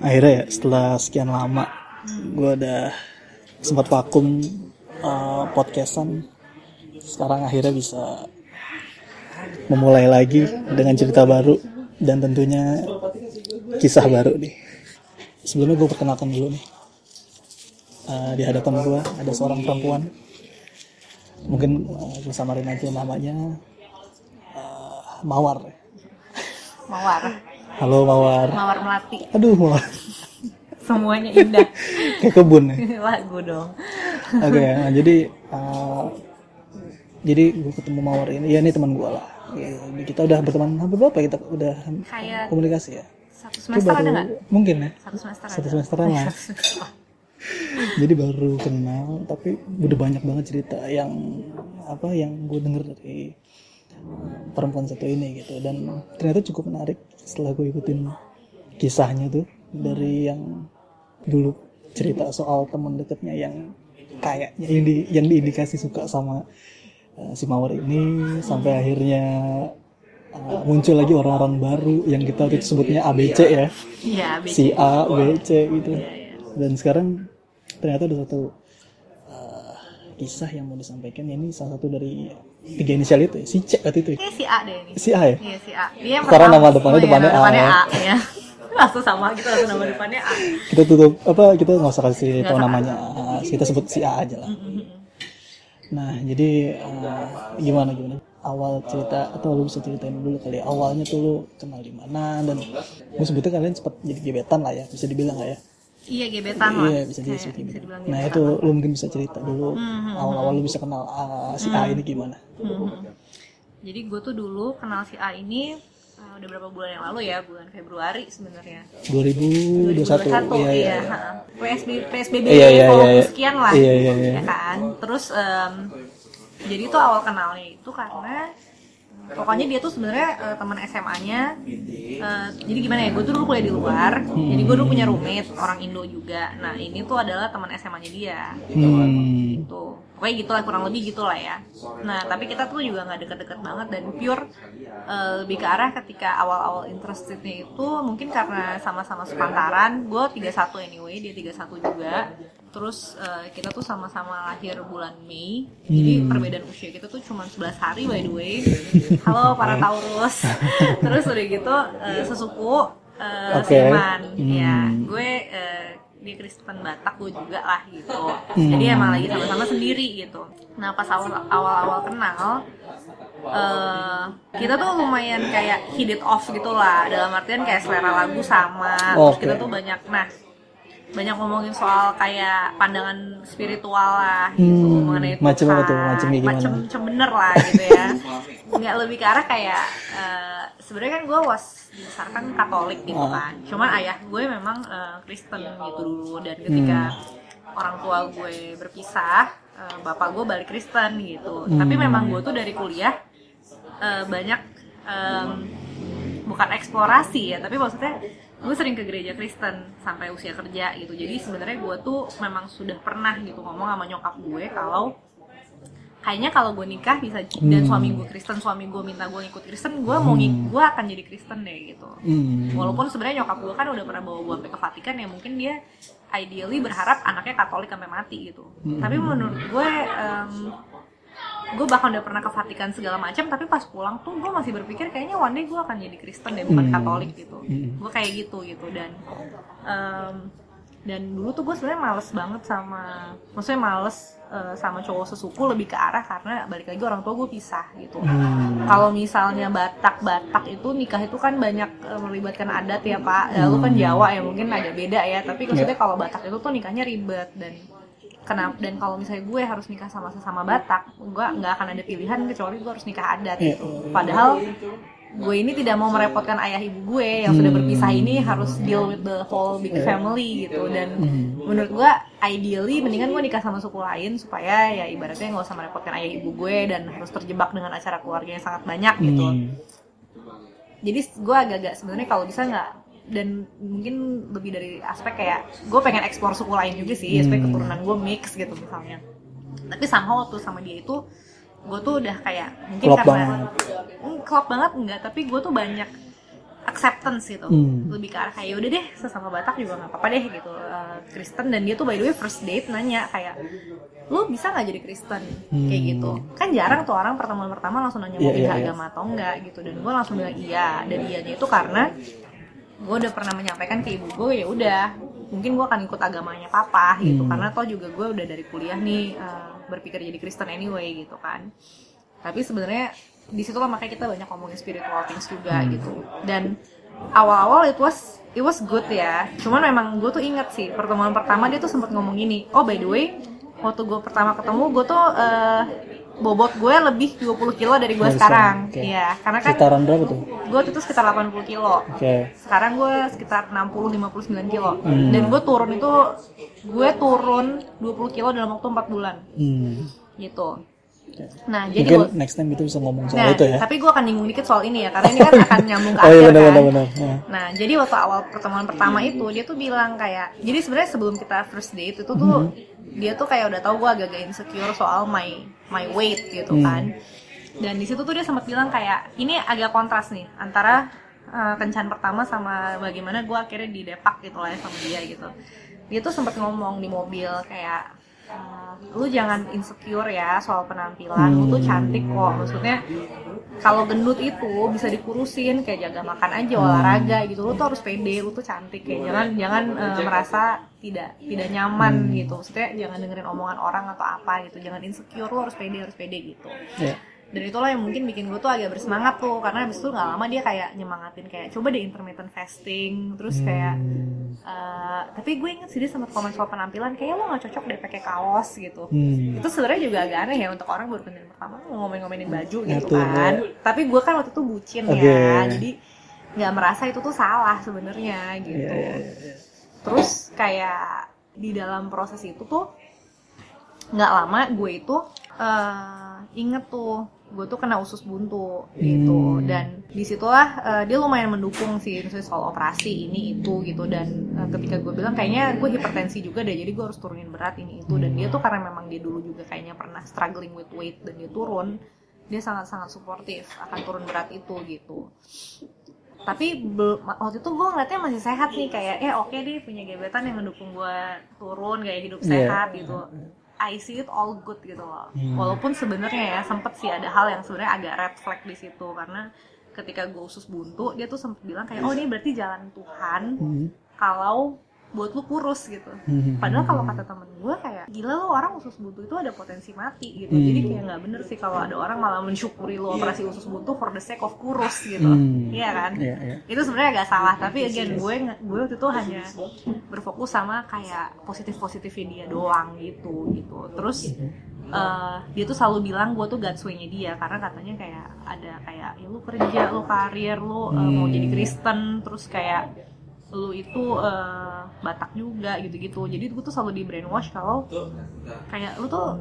akhirnya ya setelah sekian lama gue udah sempat vakum uh, podcastan. Sekarang akhirnya bisa memulai lagi dengan cerita baru dan tentunya kisah baru nih. Sebelumnya gue perkenalkan dulu nih. Uh, di hadapan gue ada seorang perempuan. Mungkin uh, gue samarin aja namanya uh, Mawar. Mawar. Halo Mawar Mawar melati. aduh Mawar Semuanya indah. kayak kebun ya Lagu dong. Oke, nah, jadi uh, jadi gue ketemu Mawar ini, ya ini teman gue lah. Ya, kita udah berteman hampir berapa ya kita udah Kayak komunikasi ya? satu semester ada baru- nggak? Mungkin ya. Satu semester Satu ada. semesteran lah. Satu semester. Jadi baru kenal, tapi udah banyak banget cerita yang apa yang gue denger dari perempuan satu ini gitu dan ternyata cukup menarik setelah gue ikutin kisahnya tuh dari yang dulu cerita soal teman dekatnya yang kayaknya yang, di, yang diindikasi suka sama uh, si Mawar ini sampai akhirnya uh, muncul lagi orang-orang baru yang kita waktu itu sebutnya ABC ya Iya, BC. si A, B, C gitu. Dan sekarang ternyata ada satu uh, kisah yang mau disampaikan ini salah satu dari tiga inisial itu ya, si C waktu itu. ya. Si A deh ini. Si A ya? Iya si A. Dia yang Karena nama depannya- iya, depannya A, depannya ya. A. ya. Langsung sama gitu langsung nama depannya A. Kita tutup apa kita nggak usah kasih tahu namanya. Uh, kita sebut si A aja lah. Nah, jadi uh, gimana gimana? Awal cerita atau lu bisa ceritain dulu kali ya. Awalnya tuh lu kenal di mana dan gue sebutnya kalian sempat jadi gebetan lah ya, bisa dibilang lah ya. Iya gebetan lah. Iya bisa Kayak bisa itu. dibilang Nah itu lu mungkin bisa cerita dulu awal-awal lu bisa kenal ah, si A ini gimana? Mhm. Jadi gue tuh dulu kenal si A ini uh, udah berapa bulan yang lalu ya, bulan Februari sebenarnya. 2021 iya iya. ha. PSBB, PSBB Iya, iya, iya, iya. sekian lah, Iya, iya, iya. ya kan. Terus em, jadi tuh awal kenalnya itu karena pokoknya dia tuh sebenarnya eh, teman SMA-nya. eh, jadi gimana ya? Gue tuh dulu kuliah di luar, jadi gue dulu punya roommate orang Indo juga. Nah ini tuh adalah teman SMA-nya dia Hmm. gitu pokoknya gitulah kurang lebih gitulah ya. Nah tapi kita tuh juga nggak deket-deket banget dan pure eh, lebih ke arah ketika awal-awal interestednya itu mungkin karena sama-sama sepantaran. Gue 31 anyway dia 31 juga. Terus eh, kita tuh sama-sama lahir bulan Mei. Jadi perbedaan usia kita tuh cuma 11 hari by the way. Halo para Taurus. Terus udah gitu eh, sesuku eh, Oke. Sirman ya Hmm. gue eh, dia Kristen Batak gue juga lah gitu. Jadi emang lagi sama-sama sendiri gitu. Nah pas awal awal awal kenal eh kita tuh lumayan kayak hit it off gitu lah. Dalam artian kayak selera lagu sama terus Oke. kita tuh banyak nah banyak ngomongin soal kayak pandangan spiritual lah gitu Hmm, mengenai macem apa Tuhan, tuh? Macemnya gimana? macem macem bener lah gitu ya nggak lebih ke arah kayak eh, sebenarnya kan gue was dibesarkan Katolik gitu Ah. kan cuman ayah gue memang eh, Kristen gitu dulu dan ketika Hmm. orang tua gue berpisah eh, bapak gue balik Kristen gitu Hmm. tapi memang gue tuh dari kuliah eh, banyak em, bukan eksplorasi ya tapi maksudnya gue sering ke gereja Kristen sampai usia kerja gitu. Jadi sebenarnya gue tuh memang sudah pernah gitu ngomong sama nyokap gue kalau kayaknya kalau gue nikah bisa dan Hmm. suami gue Kristen suami gue minta gue ikut Kristen gue mau ngik gue akan jadi Kristen deh gitu. Hmm. walaupun sebenarnya nyokap gue kan udah pernah bawa gue sampai ke Vatikan ya mungkin dia ideally berharap anaknya Katolik sampai mati gitu. Tapi menurut gue em, gue bahkan udah pernah ke Vatikan segala macam tapi pas pulang tuh gue masih berpikir kayaknya one day gue akan jadi Kristen deh bukan Hmm. Katolik gitu Hmm. gue kayak gitu gitu dan em, dan dulu tuh gue sebenarnya males banget sama maksudnya males eh, sama cowok sesuku lebih ke arah karena balik lagi orang tua gue pisah gitu Hmm. kalau misalnya Batak Batak itu nikah itu kan banyak eh, melibatkan adat ya Pak. Ya, lu kan Hmm. Jawa ya mungkin ada beda ya. Tapi maksudnya Iya. kalau Batak itu tuh nikahnya ribet dan kenapa dan kalau misalnya gue harus nikah sama sesama Batak, gue nggak akan ada pilihan kecuali gue harus nikah adat Iya. gitu. Padahal gue ini tidak mau merepotkan ayah ibu gue yang sudah Hmm. berpisah ini harus deal with the whole big family gitu dan Hmm. menurut gue ideally mendingan gue nikah sama suku lain supaya ya ibaratnya nggak usah merepotkan ayah ibu gue dan harus terjebak dengan acara keluarga yang sangat banyak gitu Hmm. jadi gue agak-agak sebenarnya kalau bisa nggak dan mungkin lebih dari aspek kayak gue pengen eksplor suku lain juga sih aspek Hmm. keturunan gue mix gitu misalnya tapi somehow tuh sama dia itu gue tuh udah kayak mungkin Klop karena banget. Hmm, klop banget enggak tapi gue tuh banyak acceptance gitu Hmm. lebih ke arah kayak "Ya udah deh sesama Batak juga nggak apa-apa deh gitu Eh, Kristen dan dia tuh by the way first date nanya kayak lu bisa nggak jadi Kristen kayak Hmm. gitu kan jarang tuh orang pertemuan pertama langsung nanya mau pindah iya, iya. agama atau enggak gitu dan gue langsung bilang iya dan ianya itu karena gue udah pernah menyampaikan ke ibu gue ya udah mungkin gue akan ikut agamanya papa gitu Hmm. karena toh juga gue udah dari kuliah nih eh, berpikir jadi Kristen anyway gitu kan tapi sebenarnya di situ lah makanya kita banyak ngomongin spiritual things juga Hmm. gitu dan awal-awal it was it was good ya cuman memang gue tuh inget sih pertemuan pertama dia tuh sempat ngomong gini oh by the way waktu gue pertama ketemu gue tuh eh, bobot gue lebih 20 kilo dari gue sekarang oke. iya karena kan Sekitaran berapa tuh? gue waktu itu sekitar 80 kilo Oke. sekarang gue sekitar 60-59 kilo Hmm. dan gue turun itu gue turun 20 kilo dalam waktu 4 bulan Hmm. gitu Nah jadi gua- next time kita bisa ngomong soal Nah, itu ya. tapi gue akan nyinggung dikit soal ini ya, karena ini kan akan nyambung ke Oh iya akhir benar kan. Ya. Nah, jadi waktu awal pertemuan pertama itu dia tuh bilang kayak, jadi sebenarnya sebelum kita first date itu tuh Hmm. dia tuh kayak udah tahu gue agak-agak insecure soal my my weight gitu Hmm. kan. Dan di situ tuh dia sempat bilang kayak, ini agak kontras nih antara uh, kencan pertama sama bagaimana gue akhirnya didepak gitu lah ya sama dia gitu. Dia tuh sempat ngomong di mobil kayak lu jangan insecure ya soal penampilan lu tuh Hmm. cantik kok maksudnya kalau gendut itu bisa dikurusin kayak jaga makan aja Hmm. olahraga gitu lu tuh harus pede lu tuh cantik kayak jangan jangan uh, merasa tidak tidak nyaman Hmm. gitu maksudnya jangan dengerin omongan orang atau apa gitu jangan insecure lu harus pede harus pede gitu Ya. Dan itulah yang mungkin bikin gue tuh agak bersemangat tuh karena abis itu nggak lama dia kayak nyemangatin kayak coba deh intermittent fasting terus kayak Hmm. eh, tapi gue inget sih dia sempat komen soal penampilan kayak lo nggak cocok deh pakai kaos gitu Hmm. itu sebenarnya juga agak aneh ya untuk orang baru kenal pertama ngomongin-ngomongin baju gitu Ngatur, kan tapi gue kan waktu itu bucin Oke. ya jadi nggak merasa itu tuh salah sebenarnya gitu Iya, iya, iya. terus kayak di dalam proses itu tuh nggak lama gue itu eh, inget tuh gue tuh kena usus buntu gitu. Hmm. dan di situlah eh, dia lumayan mendukung sih misalnya soal operasi ini itu gitu. Dan eh, ketika gue bilang kayaknya gue hipertensi juga deh jadi gue harus turunin berat ini itu. Dan dia tuh karena memang dia dulu juga kayaknya pernah struggling with weight dan dia turun dia sangat sangat suportif akan turun berat itu gitu. Tapi waktu itu gue ngeliatnya masih sehat nih kayak ya oke deh punya gebetan yang ngedukung gue turun gaya hidup Iya. sehat gitu I see it all good gitu loh Hmm. walaupun sebenarnya ya sempet sih ada hal yang sebenarnya agak red flag di situ karena ketika gue usus buntu dia tuh sempet bilang kayak oh ini berarti jalan Tuhan Hmm. kalau buat lu kurus gitu Hmm. Padahal kalau kata temen gue kayak gila lo orang usus buntu itu ada potensi mati gitu. Hmm. Jadi kayak nggak bener sih kalau ada orang malah mensyukuri lo operasi usus buntu for the sake of kurus gitu. Hmm. Iya kan? Iya, iya. Itu sebenarnya agak salah. Tapi again gue gue waktu itu hanya berfokus sama kayak positif positifnya dia doang gitu gitu. Terus eh, dia tuh selalu bilang gue tuh God's way-nya dia karena katanya kayak ada kayak ya lu kerja lu karir lu eh, mau Hmm. jadi Kristen terus kayak lu itu eh, Batak juga gitu-gitu. Jadi gue tuh selalu di brainwash kalau kayak lu tuh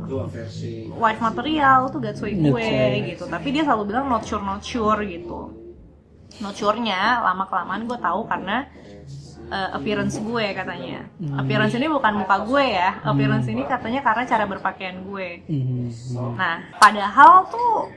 wife material lu tuh way gue gitu. Tapi dia selalu bilang not sure not sure gitu. Not sure-nya lama kelamaan gue tahu karena eh, appearance gue katanya. Hmm. appearance ini bukan muka gue ya. Appearance ini katanya karena cara berpakaian gue. Hmm. Nah, padahal tuh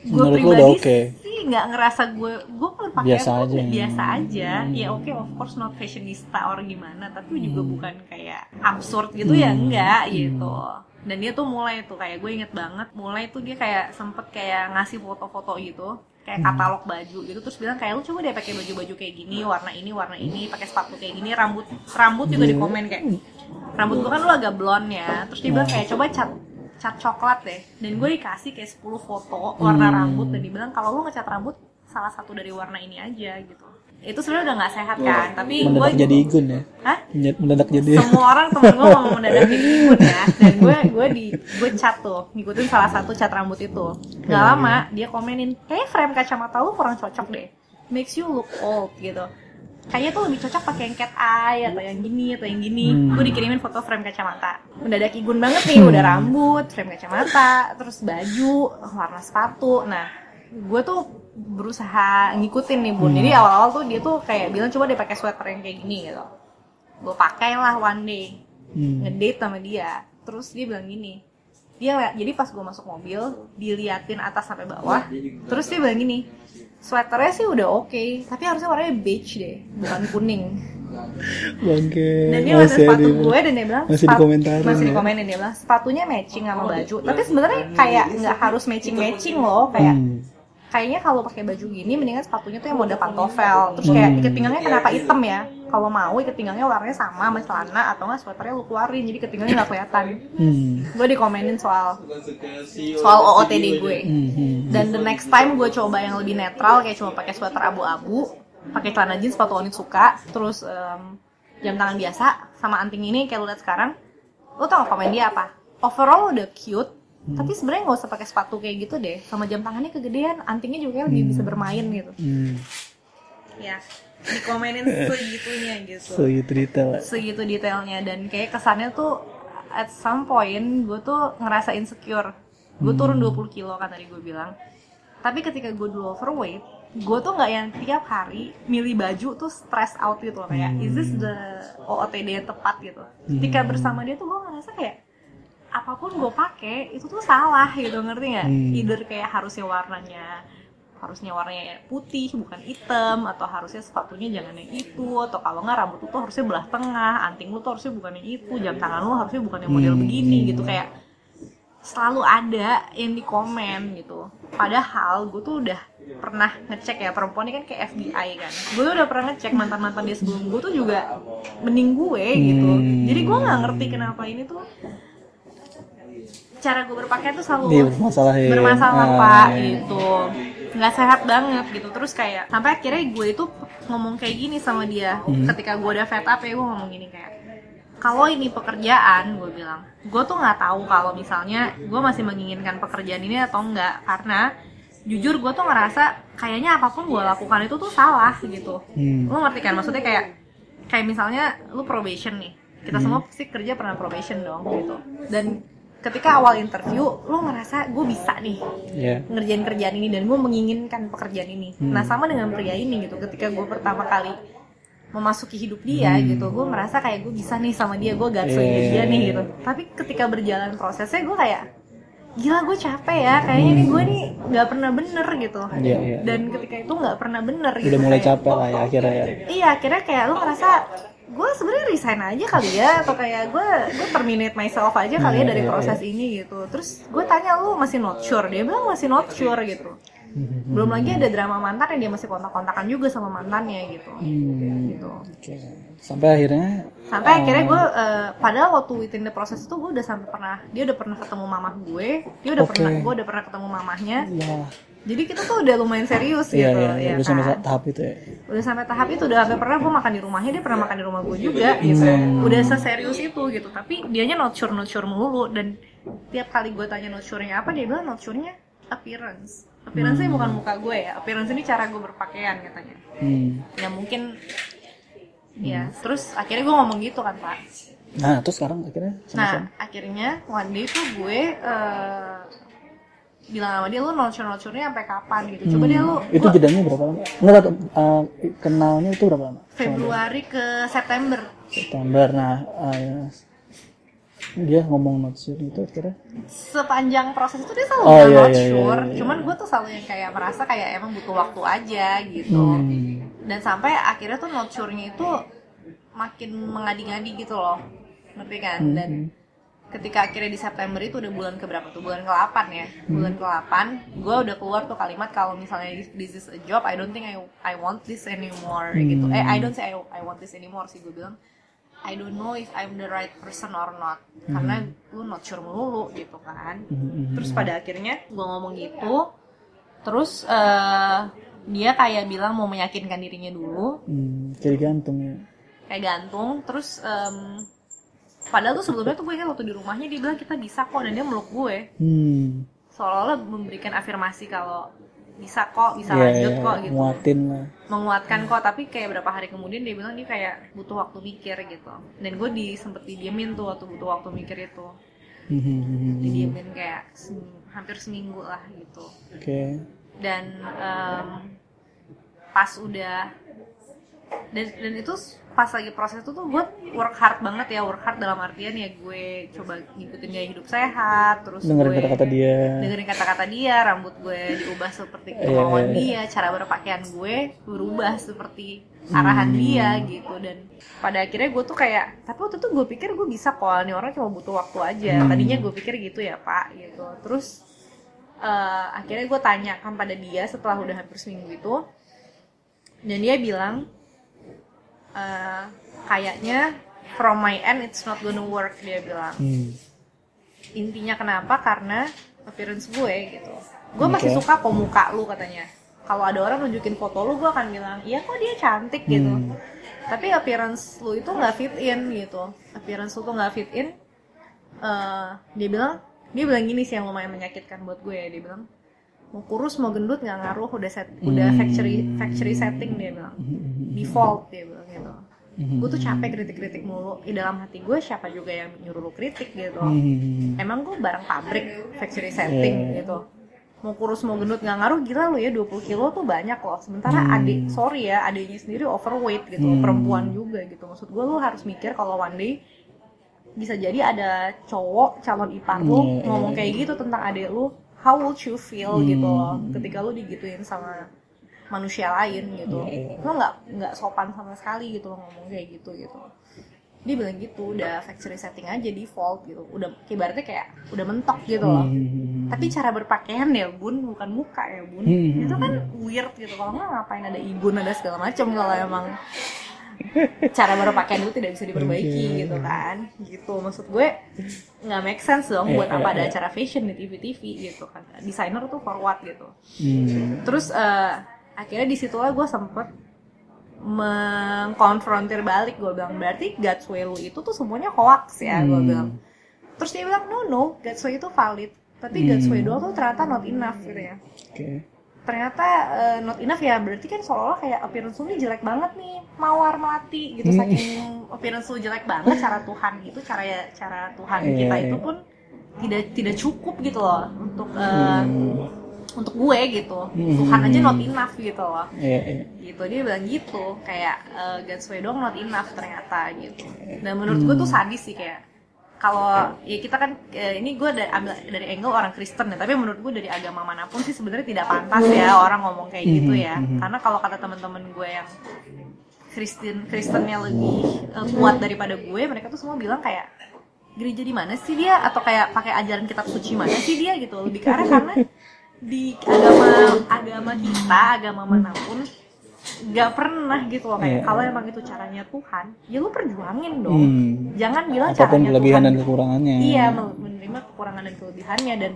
gue pribadi udah oke? sih nggak ngerasa gue gue berpakaian Biasa aja. biasa aja. Hmm. Ya oke, of course not fashionista or gimana, tapi juga bukan kayak absurd gitu ya Hmm. enggak gitu. Dan dia tuh mulai tuh kayak gue inget banget, mulai tuh dia kayak sempet kayak ngasih foto-foto gitu kayak Hmm. katalog baju gitu terus bilang kayak lu coba deh pakai baju-baju kayak gini warna ini warna ini pakai sepatu kayak gini rambut rambut juga di komen kayak rambut gue kan lu agak blonde ya terus dia bilang kayak coba cat cat coklat deh. Dan gue dikasih kayak 10 foto warna Hmm. rambut. Dan dibilang kalau lu ngecat rambut salah satu dari warna ini aja gitu. Itu sebenarnya udah nggak sehat kan? Tapi gue jadi igun ya. Hah? Mendadak jadi. semua orang temen gue ngomong mendadak jadi ikut ya. Dan gue gue di gue cat tuh ngikutin salah satu cat rambut itu. Nggak lama dia komenin kayak frame kacamata lu kurang cocok deh. Makes you look old gitu kayaknya tuh lebih cocok pakai yang cat eye atau yang gini atau yang gini. Hmm. gue dikirimin foto frame kacamata. Mendadak igun banget nih udah rambut frame kacamata terus baju warna sepatu. Nah gue tuh berusaha ngikutin nih bun. Jadi awal-awal tuh dia tuh kayak bilang coba deh pakai sweater yang kayak gini gitu. Gue pakai lah one day. Hmm. ngedate sama dia. Terus dia bilang gini. Dia jadi pas gue masuk mobil diliatin atas sampai bawah terus dia bilang gini sweaternya sih udah oke tapi harusnya warnanya beige deh bukan kuning. Bangke. dan dia masih sepatu gue dan dia bilang masih "Sepat- dikomentarin masih ya? dikomenin dia bilang sepatunya matching sama baju. tapi sebenarnya kayak nggak harus matching matching loh kayak Hmm. kayaknya kalau pakai baju gini mendingan sepatunya tuh yang model pantofel. Terus kayak ikat pinggangnya kenapa hitam ya kalau mau ikat pinggangnya warnanya sama sama celana atau nggak sweaternya lu keluarin jadi ikat pinggangnya nggak kelihatan Hmm. gue dikomenin soal soal OOTD gue Hmm. hmm. dan the next time gue coba yang lebih netral kayak cuma pakai sweater abu-abu pakai celana jeans sepatu Onitsuka terus em, jam tangan biasa sama anting ini kayak lu lihat sekarang lu tau gak komen dia apa overall udah cute tapi sebenarnya nggak usah pakai sepatu kayak gitu deh sama jam tangannya kegedean antingnya juga kayak lebih bisa bermain gitu Hmm. Ya dikomenin segitunya gitu. So gitu detail. segitu detailnya. Dan kayak kesannya tuh at some point gue tuh ngerasa insecure. Gue turun 20 kilo kan tadi gue bilang. Tapi ketika gue dulu overweight gue tuh nggak yang tiap hari milih baju tuh stress out gitu loh. Kayak is this the OOTD yang tepat gitu? Ketika bersama dia tuh gue ngerasa kayak apa pun gue pakai itu tuh salah gitu ngerti nggak? Hmm. either kayak harusnya warnanya harusnya warnanya putih bukan hitam atau harusnya sepatunya jangan yang itu atau kalau nggak rambut lu tuh harusnya belah tengah anting lu tuh harusnya bukan yang itu jam tangan lu harusnya bukan yang model Hmm. begini gitu kayak selalu ada yang di komen gitu padahal gue tuh udah pernah ngecek ya perempuan ini kan kayak FBI kan gue tuh udah pernah ngecek mantan mantan dia sebelum gue tuh juga mending gue gitu Hmm. jadi gue nggak ngerti kenapa ini tuh cara gue berpakaian tuh selalu Dia bermasalah ya. bermasalah Ah, pak iya. gitu nggak sehat banget gitu. Terus kayak sampai akhirnya gue itu ngomong kayak gini sama dia. Hmm. ketika gue udah fed up ya gue ngomong gini kayak kalau ini pekerjaan gue bilang. Gue tuh nggak tahu kalau misalnya gue masih menginginkan pekerjaan ini atau enggak karena jujur gue tuh ngerasa kayaknya apa pun gue lakukan itu tuh salah gitu. Hmm. lu ngerti kan? Maksudnya kayak kayak misalnya lu probation nih. Kita semua pasti kerja pernah probation dong gitu. Dan ketika awal interview lu ngerasa gue bisa nih Ya. ngerjain kerjaan ini dan gue menginginkan pekerjaan ini nah sama dengan pria ini gitu ketika gue pertama kali memasuki hidup dia gitu gue merasa kayak gue bisa nih sama dia gue gatso Eh. dia nih gitu tapi ketika berjalan prosesnya gue kayak gila gue capek ya kayaknya nih gue nih nggak pernah bener gitu Iya, iya. dan ketika itu nggak pernah bener gitu Udah mulai kayak- capek lah ya akhirnya ya. iya akhirnya kayak lu ngerasa gue sebenarnya resign aja kali ya atau kayak gue gue terminate myself aja kali ya Iya, dari iya, proses ini gitu terus gue tanya lu masih not sure dia bilang masih not sure gitu Hmm. belum lagi ada drama mantan yang dia masih kontak-kontakan juga sama mantannya gitu Hmm. gitu Oke. Sampai akhirnya sampai akhirnya gue eh, padahal waktu within the process itu gue udah sampai pernah dia udah pernah ketemu mamah gue dia udah Oke. pernah gue udah pernah ketemu mamahnya ya jadi kita tuh udah lumayan serius iya gitu iya. ya udah sampai kan? tahap itu ya. udah sampai tahap itu udah sampai pernah gue makan di rumahnya dia pernah makan di rumah gue juga gitu. Hmm. udah seserius itu gitu. Tapi dianya not sure not sure melulu dan tiap kali gue tanya not sure-nya apa dia bilang not sure-nya appearance. Appearance-nya bukan muka gue ya appearance ini cara gue berpakaian katanya. Hmm. ya mungkin ya terus akhirnya gue ngomong gitu kan pak. Nah, terus sekarang akhirnya sama nah akhirnya one day tuh gue eh, bilang sama dia lu sure-nya sampai kapan gitu coba dia lu itu gua- jedanya berapa lama? Enggak, uh, kenalnya itu berapa lama? Februari ke September September. Nah, uh, dia ngomong not sure itu akhirnya. sepanjang proses itu dia selalu Oh, iya, not iya, iya, iya. cuman gue tuh selalu yang kayak merasa kayak emang butuh waktu aja gitu Hmm. dan sampai akhirnya tuh not sure-nya itu makin mengadi-ngadi gitu loh ngerti kan Hmm. dan ketika akhirnya di September itu udah bulan keberapa tuh? Bulan ke-8 ya? Bulan ke-8 gue udah keluar tuh kalimat kalau misalnya this is a job I don't think I I want this anymore gitu. Eh I don't say I, I want this anymore sih gue bilang I don't know if I'm the right person or not. Karena lu not sure melulu gitu kan. Hmm. terus pada akhirnya gue ngomong gitu terus eh, dia kayak bilang mau meyakinkan dirinya dulu. Hmm, kiri gantung ya. kayak gantung terus em, padahal tuh sebelumnya tuh gue kan waktu di rumahnya dia bilang kita bisa kok dan dia meluk gue. Hmm. seolah-olah memberikan afirmasi kalau bisa kok bisa Iya, lanjut iya, kok gitu. Muatin lah. menguatkan kok tapi kayak berapa hari kemudian dia bilang dia kayak butuh waktu mikir gitu. Dan gue di sempet didiemin tuh waktu butuh waktu mikir itu. Hmm, hmm, hmm, didiemin kayak sem- hampir seminggu lah gitu. Oke. dan em, pas udah dan dan itu pas lagi proses itu tuh gue work hard banget ya work hard dalam artian ya gue coba ngikutin gaya hidup sehat terus dengerin gue kata-kata dia dengerin kata-kata dia rambut gue diubah seperti Iya, kemauan iya. dia cara berpakaian gue berubah seperti arahan Hmm. dia gitu dan pada akhirnya gue tuh kayak tapi waktu itu gue pikir gue bisa kok nih orang cuma butuh waktu aja Hmm. tadinya gue pikir gitu ya pak gitu terus eh, akhirnya gue tanyakan pada dia setelah udah hampir seminggu itu dan dia bilang eh, kayaknya from my end it's not gonna work dia bilang. Hmm. intinya kenapa? Karena appearance gue gitu. Gue masih Oke. suka kok muka lu katanya. Kalau ada orang nunjukin foto lu gue akan bilang iya kok dia cantik gitu. Hmm. tapi appearance lu itu nggak fit in gitu. Appearance lu tuh nggak fit in Eh, dia bilang dia bilang gini sih yang lumayan menyakitkan buat gue. Ya dia bilang mau kurus mau gendut nggak ngaruh udah set udah Hmm. factory factory setting dia bilang default dia bilang gitu Hmm. gue tuh capek kritik-kritik mulu di dalam hati gue siapa juga yang nyuruh lu kritik gitu Hmm. emang gue barang pabrik factory setting Iya. gitu mau kurus mau gendut nggak ngaruh gila lu ya 20 kilo tuh banyak loh sementara Hmm. adik sorry ya adiknya sendiri overweight gitu Hmm. perempuan juga gitu maksud gue lu harus mikir kalau one day bisa jadi ada cowok calon ipar lu iya, ngomong kayak gitu tentang adik lu how would you feel Hmm. gitu loh ketika lu digituin sama manusia lain gitu Iya, iya. lo nggak nggak sopan sama sekali gitu lo ngomong kayak gitu gitu dia bilang gitu udah factory setting aja default gitu udah ibaratnya kayak udah mentok gitu loh Hmm. tapi cara berpakaian ya bun bukan muka ya bun Hmm. itu kan weird gitu kalau nggak ngapain ada ibun ada segala macam kalau emang cara berpakaian itu tidak bisa diperbaiki Oke. gitu kan gitu maksud gue nggak make sense dong Iya, buat apa iya, ada iya. acara fashion di TV TV gitu kan desainer tuh for what gitu Hmm. terus eh, akhirnya di situlah gue sempet mengkonfrontir balik gue bilang berarti God's lu itu tuh semuanya hoax ya gue Hmm. bilang terus dia bilang no no God's way itu valid tapi God's way doang tuh ternyata not enough gitu ya Oke. Ternyata eh, not enough ya berarti kan seolah-olah kayak appearance lu nih jelek banget nih mawar melati gitu Hmm. saking appearance lu jelek banget cara Tuhan gitu cara ya cara Tuhan Iya, kita iya. itu pun tidak tidak cukup gitu loh untuk eh, Hmm. untuk gue gitu Hmm. Tuhan aja not enough gitu loh Iya, iya. gitu dia bilang gitu kayak uh, God's way doang not enough ternyata gitu dan menurut gue tuh sadis sih kayak kalau ya kita kan eh, ini gue dari ambil dari angle orang Kristen ya tapi menurut gue dari agama mana pun sih sebenarnya tidak pantas ya orang ngomong kayak gitu ya. Mhm. karena kalau kata teman-teman gue yang Kristen Kristennya lebih eh, kuat daripada gue mereka tuh semua bilang kayak gereja di mana sih dia? Atau kayak pakai ajaran kitab suci mana sih dia gitu. Lebih ke arah karena di agama agama kita agama mana pun nggak pernah gitu loh kayak Iya. kalau emang itu caranya Tuhan ya lu perjuangin dong Hmm. jangan bilang Apa pun caranya kelebihan Tuhan dan kekurangannya. iya men- menerima kekurangan dan kelebihannya dan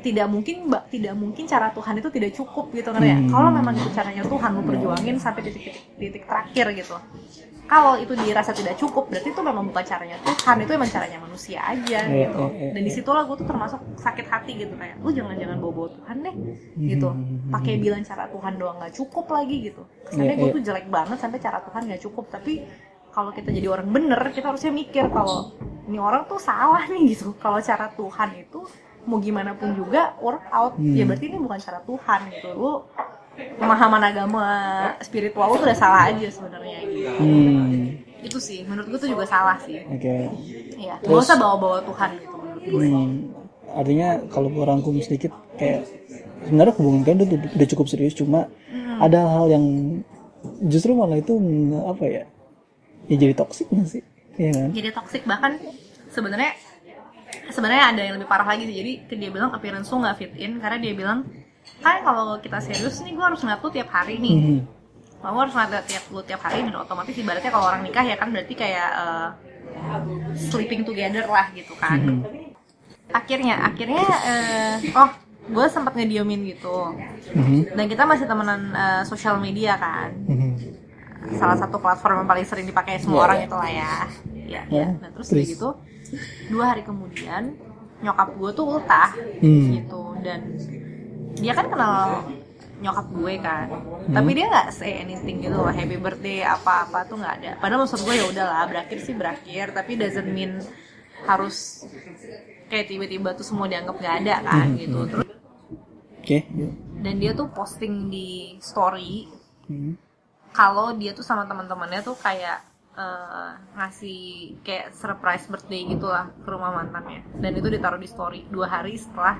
tidak mungkin mbak tidak mungkin cara Tuhan itu tidak cukup gitu kan ya Hmm. kalau memang itu caranya Tuhan lu perjuangin sampai titik-titik titik terakhir gitu kalau itu dirasa tidak cukup berarti itu memang bukan caranya Tuhan itu emang caranya manusia aja gitu iya, iya. dan di situlah gue tuh termasuk sakit hati gitu kayak lu jangan jangan bawa bawa Tuhan deh gitu Hmm. pakai bilang cara Tuhan doang nggak cukup lagi gitu kesannya Iya, gue iya. tuh jelek banget sampai cara Tuhan nggak cukup tapi kalau kita jadi orang bener kita harusnya mikir kalau ini orang tuh salah nih gitu kalau cara Tuhan itu mau gimana pun juga work out Hmm. ya berarti ini bukan cara Tuhan gitu lu pemahaman agama spiritual tuh udah salah aja sebenarnya gitu Hmm. itu sih menurut gue tuh juga salah sih Oke. Iya, gak usah bawa-bawa Tuhan gitu menurut gue. Hmm. Artinya kalau gue rangkum sedikit kayak sebenarnya hubungan kalian udah, udah cukup serius cuma Hmm. ada hal yang justru malah itu apa ya? Ya jadi toksik nggak sih? Iya kan? Jadi toxic bahkan sebenarnya sebenarnya ada yang lebih parah lagi sih. Jadi dia bilang appearance lu nggak fit in karena dia bilang kan kalau kita serius nih gue harus ngeliat lu tiap hari nih. Hmm. Kamu harus ngeliat tiap lu tiap hari dan otomatis ibaratnya kalau orang nikah ya kan berarti kayak eh, sleeping together lah gitu kan. Hmm. Akhirnya akhirnya eh, oh gue sempat ngediemin gitu. Mhm. Dan kita masih temenan eh, sosial media kan. Mhm. salah satu platform yang paling sering dipakai semua Iya, orang iya. itu lah ya. Ya, Ya, ya. Nah terus udah gitu dua hari kemudian nyokap gue tuh ultah Hmm. gitu dan dia kan kenal nyokap gue kan. Tapi dia nggak say anything gitu loh happy birthday apa apa tuh nggak ada. Padahal maksud gue ya udahlah berakhir sih berakhir. Tapi doesn't mean harus kayak tiba-tiba tuh semua dianggap nggak ada kan gitu. Terus Oke. dan dia tuh posting di story Hmm. kalau dia tuh sama teman-temannya tuh kayak eh, ngasih kayak surprise birthday gitu lah ke rumah mantannya. Dan itu ditaruh di story dua hari setelah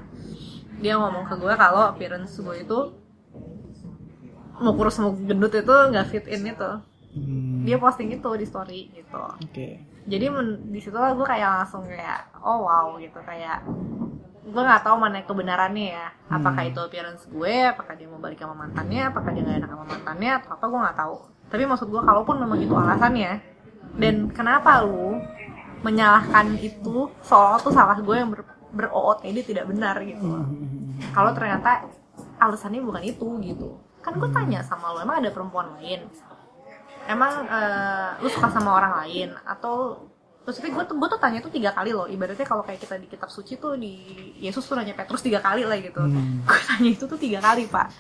dia ngomong ke gue kalau appearance gue itu mau kurus mau gendut itu nggak fit in itu. Hmm, dia posting itu di story gitu. Oke. jadi men- di situ lah gue kayak langsung kayak oh wow gitu. Kayak gue nggak tahu mana kebenarannya ya. Apakah Hmm. itu appearance gue apakah dia mau balik sama mantannya apakah dia gak enak sama mantannya atau apa gue nggak tahu. Tapi maksud gue kalaupun memang itu alasannya dan kenapa lu menyalahkan itu soal tuh salah gue yang ber, ini tidak benar gitu. Loh. Hmm, kalau ternyata alasannya bukan itu gitu. Kan gue tanya sama lo emang ada perempuan lain? Emang eh, lu suka sama orang lain? Atau maksudnya gue tuh gue tuh tanya tuh tiga kali loh. Ibaratnya kalau kayak kita di kitab suci tuh di Yesus tuh nanya Petrus tiga kali lah gitu. Hmm. gue tanya itu tuh tiga kali pak.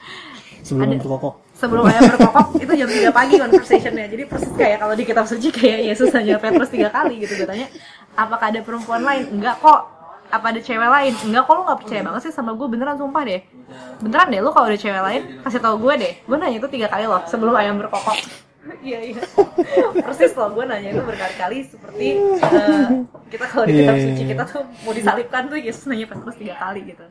Sebelum Ada- berkokok. sebelum ayam berkokok itu jam 3 pagi conversationnya. Jadi persis kayak kalau di kitab suci kayak Yesus nanya Petrus tiga kali gitu. Gue tanya apakah ada perempuan lain? Enggak kok apa ada cewek lain? Enggak kok lu nggak percaya banget sih sama gue beneran sumpah deh. Beneran deh lu kalau ada cewek lain kasih tau gue deh. Gue nanya itu tiga kali loh sebelum ayam berkokok. Iya iya. Persis loh gue nanya itu berkali-kali seperti eh, kita kalau di kitab Iya, iya, suci iya. kita tuh mau disalibkan tuh Yesus nanya Petrus tiga kali gitu.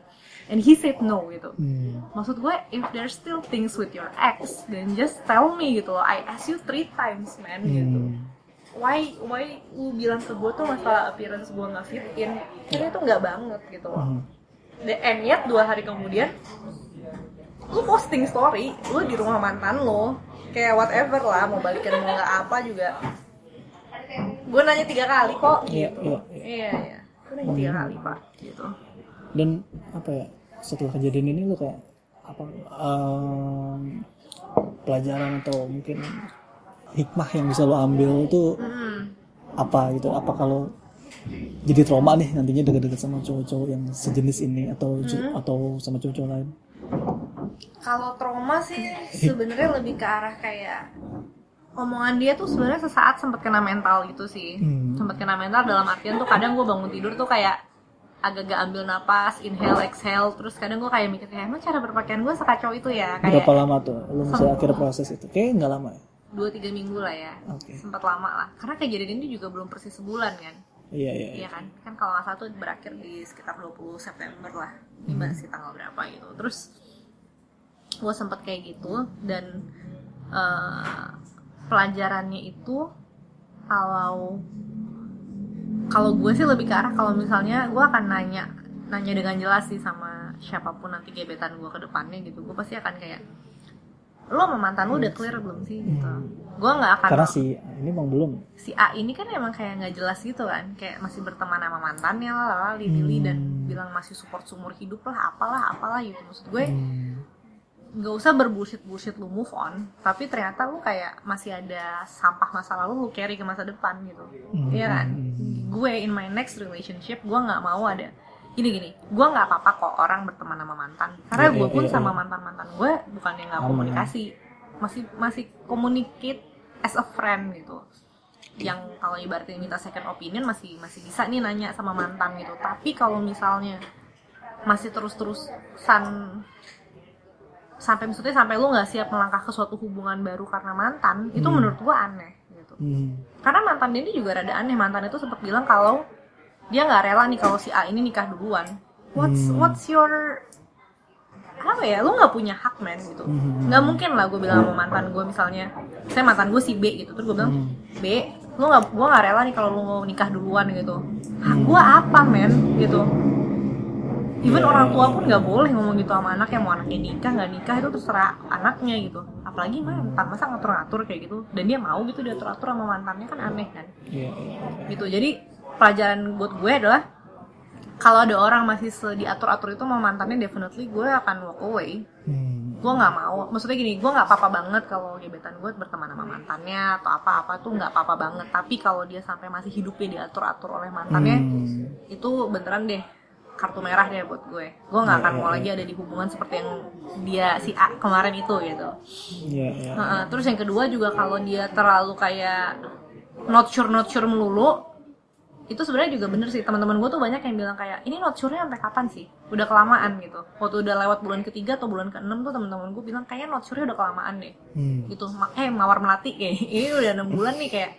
And he said no gitu. Hmm. maksud gue if there's still things with your ex then just tell me gitu loh. I ask you three times man gitu. Hmm. Why why lu bilang ke gue tuh masalah appearance gue nggak fit in kan itu nggak banget gitu loh Hmm. The- and yet dua hari kemudian lu posting story lu di rumah mantan lo kayak whatever lah mau balikan mau nggak apa juga gue nanya tiga kali kok Iya, gitu iya, iya. iya iya gue nanya tiga kali pak gitu Dan apa ya? Setelah kejadian ini lu kayak apa? em, pelajaran atau mungkin hikmah yang bisa lo ambil tuh Hmm. apa gitu? Apa kalau jadi trauma nih nantinya deket-deket sama cowok-cowok yang sejenis ini atau cu- atau sama cowok-cowok lain? Kalau trauma sih sebenarnya lebih ke arah kayak omongan dia tuh sebenarnya sesaat sempat kena mental gitu sih. Hmm. Sempat kena mental dalam artian tuh kadang gue bangun tidur tuh kayak agak-agak ambil napas, inhale, exhale, terus kadang gue kayak mikir kayak emang cara berpakaian gue sekacau itu ya kayak Berapa lama tuh lu bisa akhirnya proses itu? Kayaknya nggak lama ya? Dua tiga minggu lah ya, Oke. sempat lama lah. Karena kejadian ini juga belum persis sebulan kan, Iya iya. iya. Iya kan? Kan kalau nggak salah tuh berakhir di sekitar 20 September lah. Ini masih tanggal berapa gitu. Terus gue sempet kayak gitu dan eh, pelajarannya itu kalau kalau gue sih lebih ke arah kalau misalnya gue akan nanya nanya dengan jelas sih sama siapa pun nanti gebetan gue ke depannya gitu gue pasti akan kayak lo sama mantan lo udah clear belum sih gitu? Gue nggak akan Karena si ini emang belum. si A ini kan emang kayak nggak jelas gitu kan kayak masih berteman sama mantannya lah lah lili dan bilang masih support seumur hidup lah apalah apalah gitu. Maksud gue Hmm. nggak usah berbullshit bullshit lu move on tapi ternyata lu kayak masih ada sampah masa lalu lu carry ke masa depan gitu. Hmm. Iya kan? Gue in my next relationship gue nggak mau ada gini gini gue nggak apa-apa kok orang berteman sama mantan. Karena Iya, gue iya, pun iya, sama mantan mantan gue bukannya nggak Aman. komunikasi. Masih masih communicate as a friend gitu. Yang kalau ibaratnya minta second opinion masih masih bisa nih nanya sama mantan gitu. Tapi kalau misalnya masih terus-terusan sampai maksudnya sampai lu nggak siap melangkah ke suatu hubungan baru karena mantan itu menurut gua aneh gitu. Hmm. karena mantan dia ini juga rada aneh. Mantan itu sempat bilang kalau dia nggak rela nih kalau si A ini nikah duluan. What's Hmm. what's your apa ya? Lu nggak punya hak man gitu. Hmm. nggak mungkin lah gue bilang sama mantan gue misalnya. Saya mantan gue si B gitu. Terus gue bilang Hmm. B lu nggak gue nggak rela nih kalau lu mau nikah duluan gitu. Hak gue apa men gitu. Even orang tua pun nggak boleh ngomong gitu sama anaknya mau anaknya nikah nggak nikah itu terserah anaknya gitu. Apalagi mantan masa ngatur-ngatur kayak gitu. Dan dia mau gitu diatur-atur sama mantannya kan aneh kan? Iya. iya. gitu. Jadi pelajaran buat gue adalah kalau ada orang masih diatur-atur itu sama mantannya definitely gue akan walk away Hmm. gue nggak mau maksudnya gini gue nggak apa-apa banget kalau gebetan gue berteman sama mantannya atau apa-apa tuh nggak apa-apa banget tapi kalau dia sampai masih hidupnya diatur-atur oleh mantannya Hmm. itu beneran deh kartu merah deh buat gue gue nggak akan Iya, mau iya, lagi ada di hubungan seperti yang dia si A kemarin itu gitu Iya iya. Heeh, terus yang kedua juga kalau dia terlalu kayak not sure not sure melulu itu sebenarnya juga bener sih teman-teman gue tuh banyak yang bilang kayak ini not sure-nya sampai kapan sih? Udah kelamaan gitu. Waktu udah lewat bulan ketiga atau bulan keenam tuh teman-teman gue bilang kayaknya not sure-nya udah kelamaan deh. Hmm. gitu. Ma- eh mawar melati kayak ini udah enam bulan nih kayak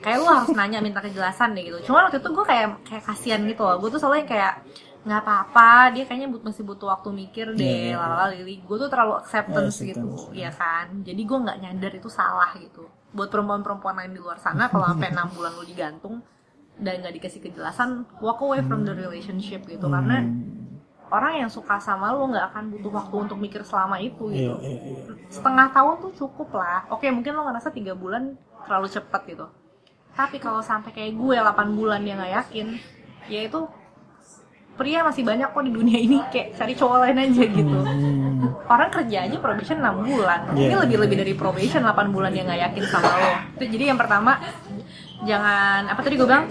kayak lu harus nanya minta kejelasan deh gitu. Cuma waktu itu gue kayak kayak kasihan gitu loh. Gue tuh selalu yang kayak nggak apa-apa dia kayaknya but, masih butuh waktu mikir deh Iya, iya, lalala lili. Gue tuh terlalu acceptance Oh, gitu ya kan? Jadi gue nggak nyadar itu salah gitu. Buat perempuan-perempuan lain di luar sana kalau sampai enam bulan lu digantung dan nggak dikasih kejelasan walk away from the relationship gitu. Karena Hmm. orang yang suka sama lu nggak akan butuh waktu untuk mikir selama itu Iya, gitu. iya, iya. setengah tahun tuh cukup lah. Oke mungkin lo ngerasa tiga bulan terlalu cepat gitu. Tapi kalau sampai kayak gue 8 bulan dia nggak yakin ya itu pria masih banyak kok di dunia ini. Kayak cari cowok lain aja gitu. Hmm. orang kerja aja probation 6 bulan. Ini Iya. lebih lebih dari probation 8 bulan dia nggak yakin sama lo. Itu jadi yang pertama jangan apa tadi gue bilang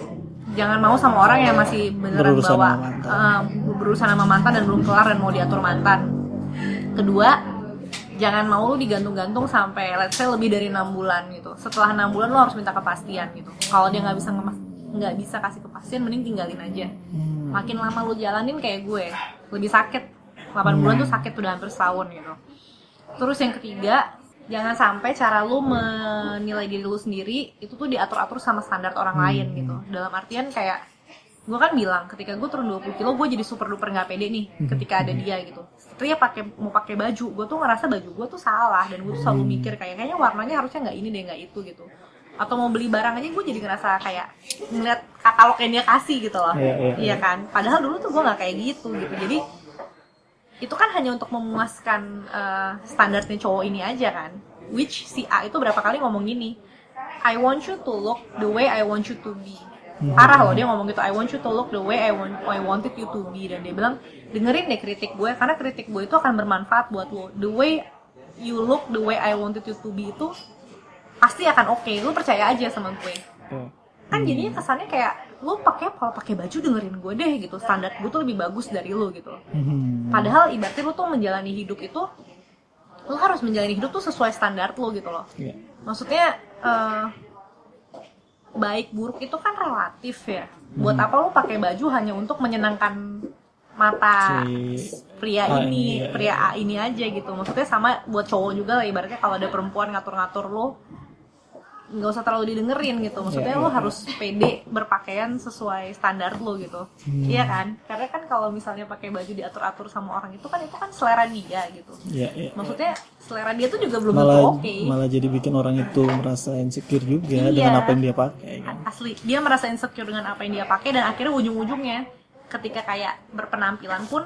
jangan mau sama orang yang masih beneran Berurusan bawa sama mantan. eh, berurusan sama mantan dan belum kelar dan mau diatur mantan. Kedua jangan mau lu digantung-gantung sampai let's say lebih dari enam bulan gitu. Setelah enam bulan lo harus minta kepastian gitu. Kalau dia nggak bisa nggak bisa kasih kepastian mending tinggalin aja. Hmm. makin lama lu jalanin kayak gue lebih sakit. 8 bulan tuh sakit udah hampir setahun gitu. Terus yang ketiga jangan sampai cara lu menilai diri lu sendiri itu tuh diatur-atur sama standar orang lain gitu. Dalam artian kayak gue kan bilang ketika gue turun 20 kilo gue jadi super duper nggak pede nih ketika ada dia gitu. Dia pakai mau pakai baju gue tuh ngerasa baju gue tuh salah dan gue tuh selalu mikir kayak kayaknya warnanya harusnya nggak ini deh nggak itu gitu. Atau mau beli barang aja gue jadi ngerasa kayak ngeliat katalog yang dia kasih gitu loh. Iya, iya, iya kan? Padahal dulu tuh gue nggak kayak gitu gitu. Jadi itu kan hanya untuk memuaskan eh, standarnya cowok ini aja kan. Which si A itu berapa kali ngomong gini I want you to look the way I want you to be. Parah loh dia ngomong gitu I want you to look the way I want I wanted you to be. Dan dia bilang dengerin deh kritik gue karena kritik gue itu akan bermanfaat buat lo. The way you look the way I wanted you to be itu pasti akan oke. Lu percaya aja sama gue. Iya. kan jadinya kesannya kayak lu pakai kalau pakai baju dengerin gue deh gitu standar gue tuh lebih bagus dari lu gitu Hmm. Padahal ibaratnya lu tuh menjalani hidup itu lu harus menjalani hidup tuh sesuai standar lu gitu loh. Iya. Maksudnya eh, baik buruk itu kan relatif ya. Buat apa lu pakai baju hanya untuk menyenangkan mata Si pria ini, ini, ya. pria A ini aja gitu. Maksudnya sama buat cowok juga lah ibaratnya kalau ada perempuan ngatur-ngatur lu nggak usah terlalu didengerin gitu. Maksudnya Iya, lu iya, harus pede berpakaian sesuai standar lu gitu. Hmm. Iya kan? Karena kan kalau misalnya pakai baju diatur-atur sama orang itu kan itu kan selera dia gitu. Iya, iya. Maksudnya selera dia tuh juga belum tentu malah oke. malah jadi bikin orang itu merasa insecure juga Iya. dengan apa yang dia pakai kan. Asli, dia merasa insecure dengan apa yang dia pakai dan akhirnya ujung-ujungnya ketika kayak berpenampilan pun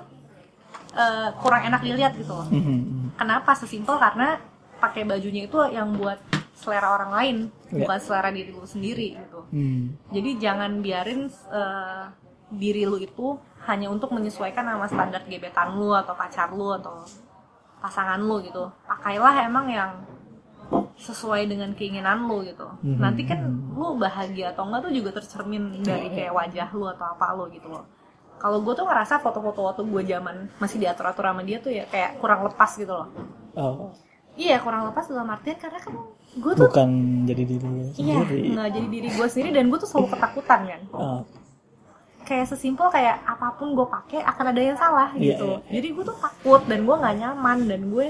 eh, kurang enak dilihat gitu loh. Mhm. Kenapa? Sesimpel karena pakai bajunya itu yang buat selera orang lain, Iya. bukan selera diri lu sendiri gitu. Hmm. Jadi jangan biarin eh, diri lu itu hanya untuk menyesuaikan sama standar gebetan lu atau pacar lu atau pasangan lu gitu. Pakailah emang yang sesuai dengan keinginan lu gitu. Mhm. Nanti kan lu bahagia atau enggak tuh juga tercermin dari kayak wajah lu atau apa lu gitu loh. Kalau gue tuh ngerasa foto-foto waktu gue zaman masih diatur-atur sama dia tuh ya kayak kurang lepas gitu loh. Oh, Iya kurang lepas dalam artian karena kan gue tuh bukan jadi diri iya sendiri. nggak jadi diri gue sendiri dan gue tuh selalu ketakutan kan. Oh, kayak sesimpel kayak apa pun gue pakai akan ada yang salah Iya, gitu. iya. Jadi gue tuh takut dan gue nggak nyaman dan gue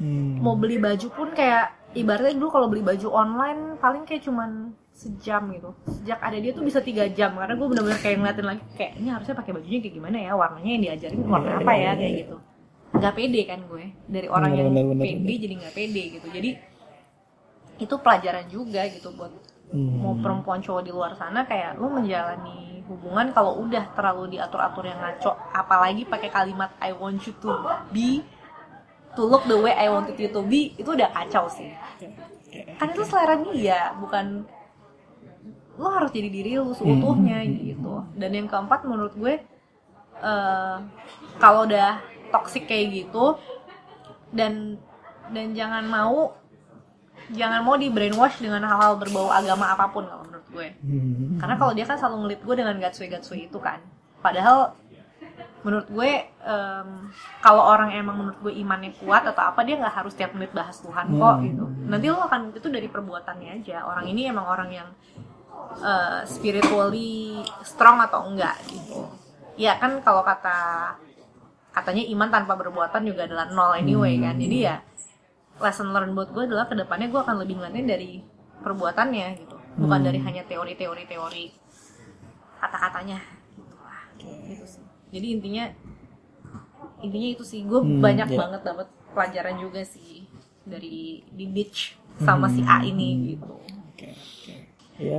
hmm. mau beli baju pun kayak ibaratnya dulu kalau beli baju online paling kayak cuman sejam gitu. Sejak ada dia tuh bisa tiga jam karena gue bener-bener kayak ngeliatin lagi kayak ini harusnya pakai bajunya kayak gimana ya warnanya yang diajarin warna Iya, apa iya, ya iya, kayak iya. gitu. Nggak pede kan gue dari orang yang Bener, bener, pede bener. jadi nggak pede gitu. Jadi itu pelajaran juga gitu buat Hmm. mau perempuan cowok di luar sana kayak lu menjalani hubungan kalau udah terlalu diatur-atur yang ngaco apalagi pakai kalimat I want you to be to look the way I wanted you to be itu udah kacau sih. Kan itu selera dia bukan lu harus jadi diri lu seutuhnya gitu. Dan yang keempat menurut gue eh, kalau udah toxic kayak gitu dan dan jangan mau jangan mau di brainwash dengan hal-hal berbau agama apa pun kalau menurut gue. Hmm. karena kalau dia kan selalu ngelit gue dengan gatsui gatsui itu kan. Padahal menurut gue em, kalau orang emang menurut gue imannya kuat atau apa dia nggak harus tiap menit bahas Tuhan kok Hmm. gitu. Nanti lo akan itu dari perbuatannya aja. Orang ini emang orang yang uh, spiritually strong atau enggak gitu. Ya kan kalau kata katanya iman tanpa perbuatan juga adalah nol anyway kan. Jadi ya lesson learn buat gue adalah ke depannya gue akan lebih ngeliatin dari perbuatannya gitu bukan Hmm. dari hanya teori-teori teori kata-katanya gitu lah gitu sih jadi intinya intinya itu sih gue Hmm, banyak ya. banget dapat pelajaran juga sih dari di beach sama si A ini gitu Oke, oke. Ya,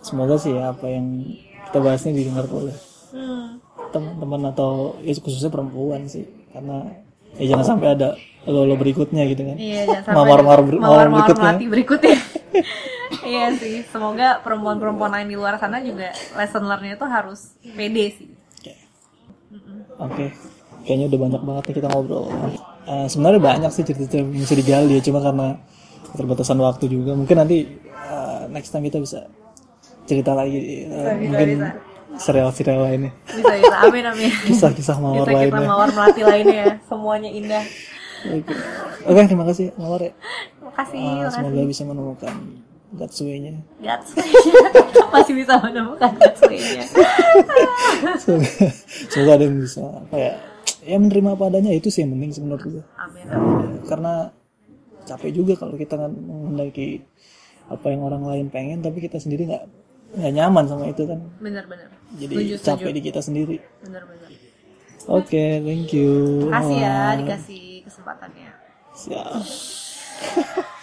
semoga sih ya apa yang kita bahas ini didengar oleh hmm. teman-teman atau ya khususnya perempuan sih. Karena ya jangan sampai ada lo-lo berikutnya gitu kan. Iya, jangan sampai Mawar-mawar ada ber- mawar-mawar mawar berikutnya. melati berikutnya. iya sih, semoga perempuan-perempuan lain di luar sana juga lesson learn-nya itu harus pede sih. Oke. Oke. Kayaknya udah banyak banget nih kita ngobrol. Eh, sebenarnya banyak sih cerita-cerita yang bisa digali ya, cuma karena keterbatasan waktu juga. Mungkin nanti eh, next time kita bisa cerita lagi. Bisa, bisa, mungkin bisa. Serial-serial lainnya. Bisa bisa, amin amin. Kisah-kisah mawar Bisa kita lainnya. mawar melati lainnya ya, semuanya indah. Oke. Oke, terima kasih Mawar ya. Terima kasih, Ah, terima semoga kasih. bisa menemukan way-nya. Guts masih bisa menemukan guts way-nya. semoga, semoga ada yang bisa apa ya ya menerima apa adanya itu sih yang penting gue Amin amin. karena capek juga kalau kita kan menghendaki apa yang orang lain pengen tapi kita sendiri nggak nggak nyaman sama itu kan bener. Jadi Setuju, setuju. capek di kita sendiri bener. oke thank you Makasih ya dikasih kesempatannya. siap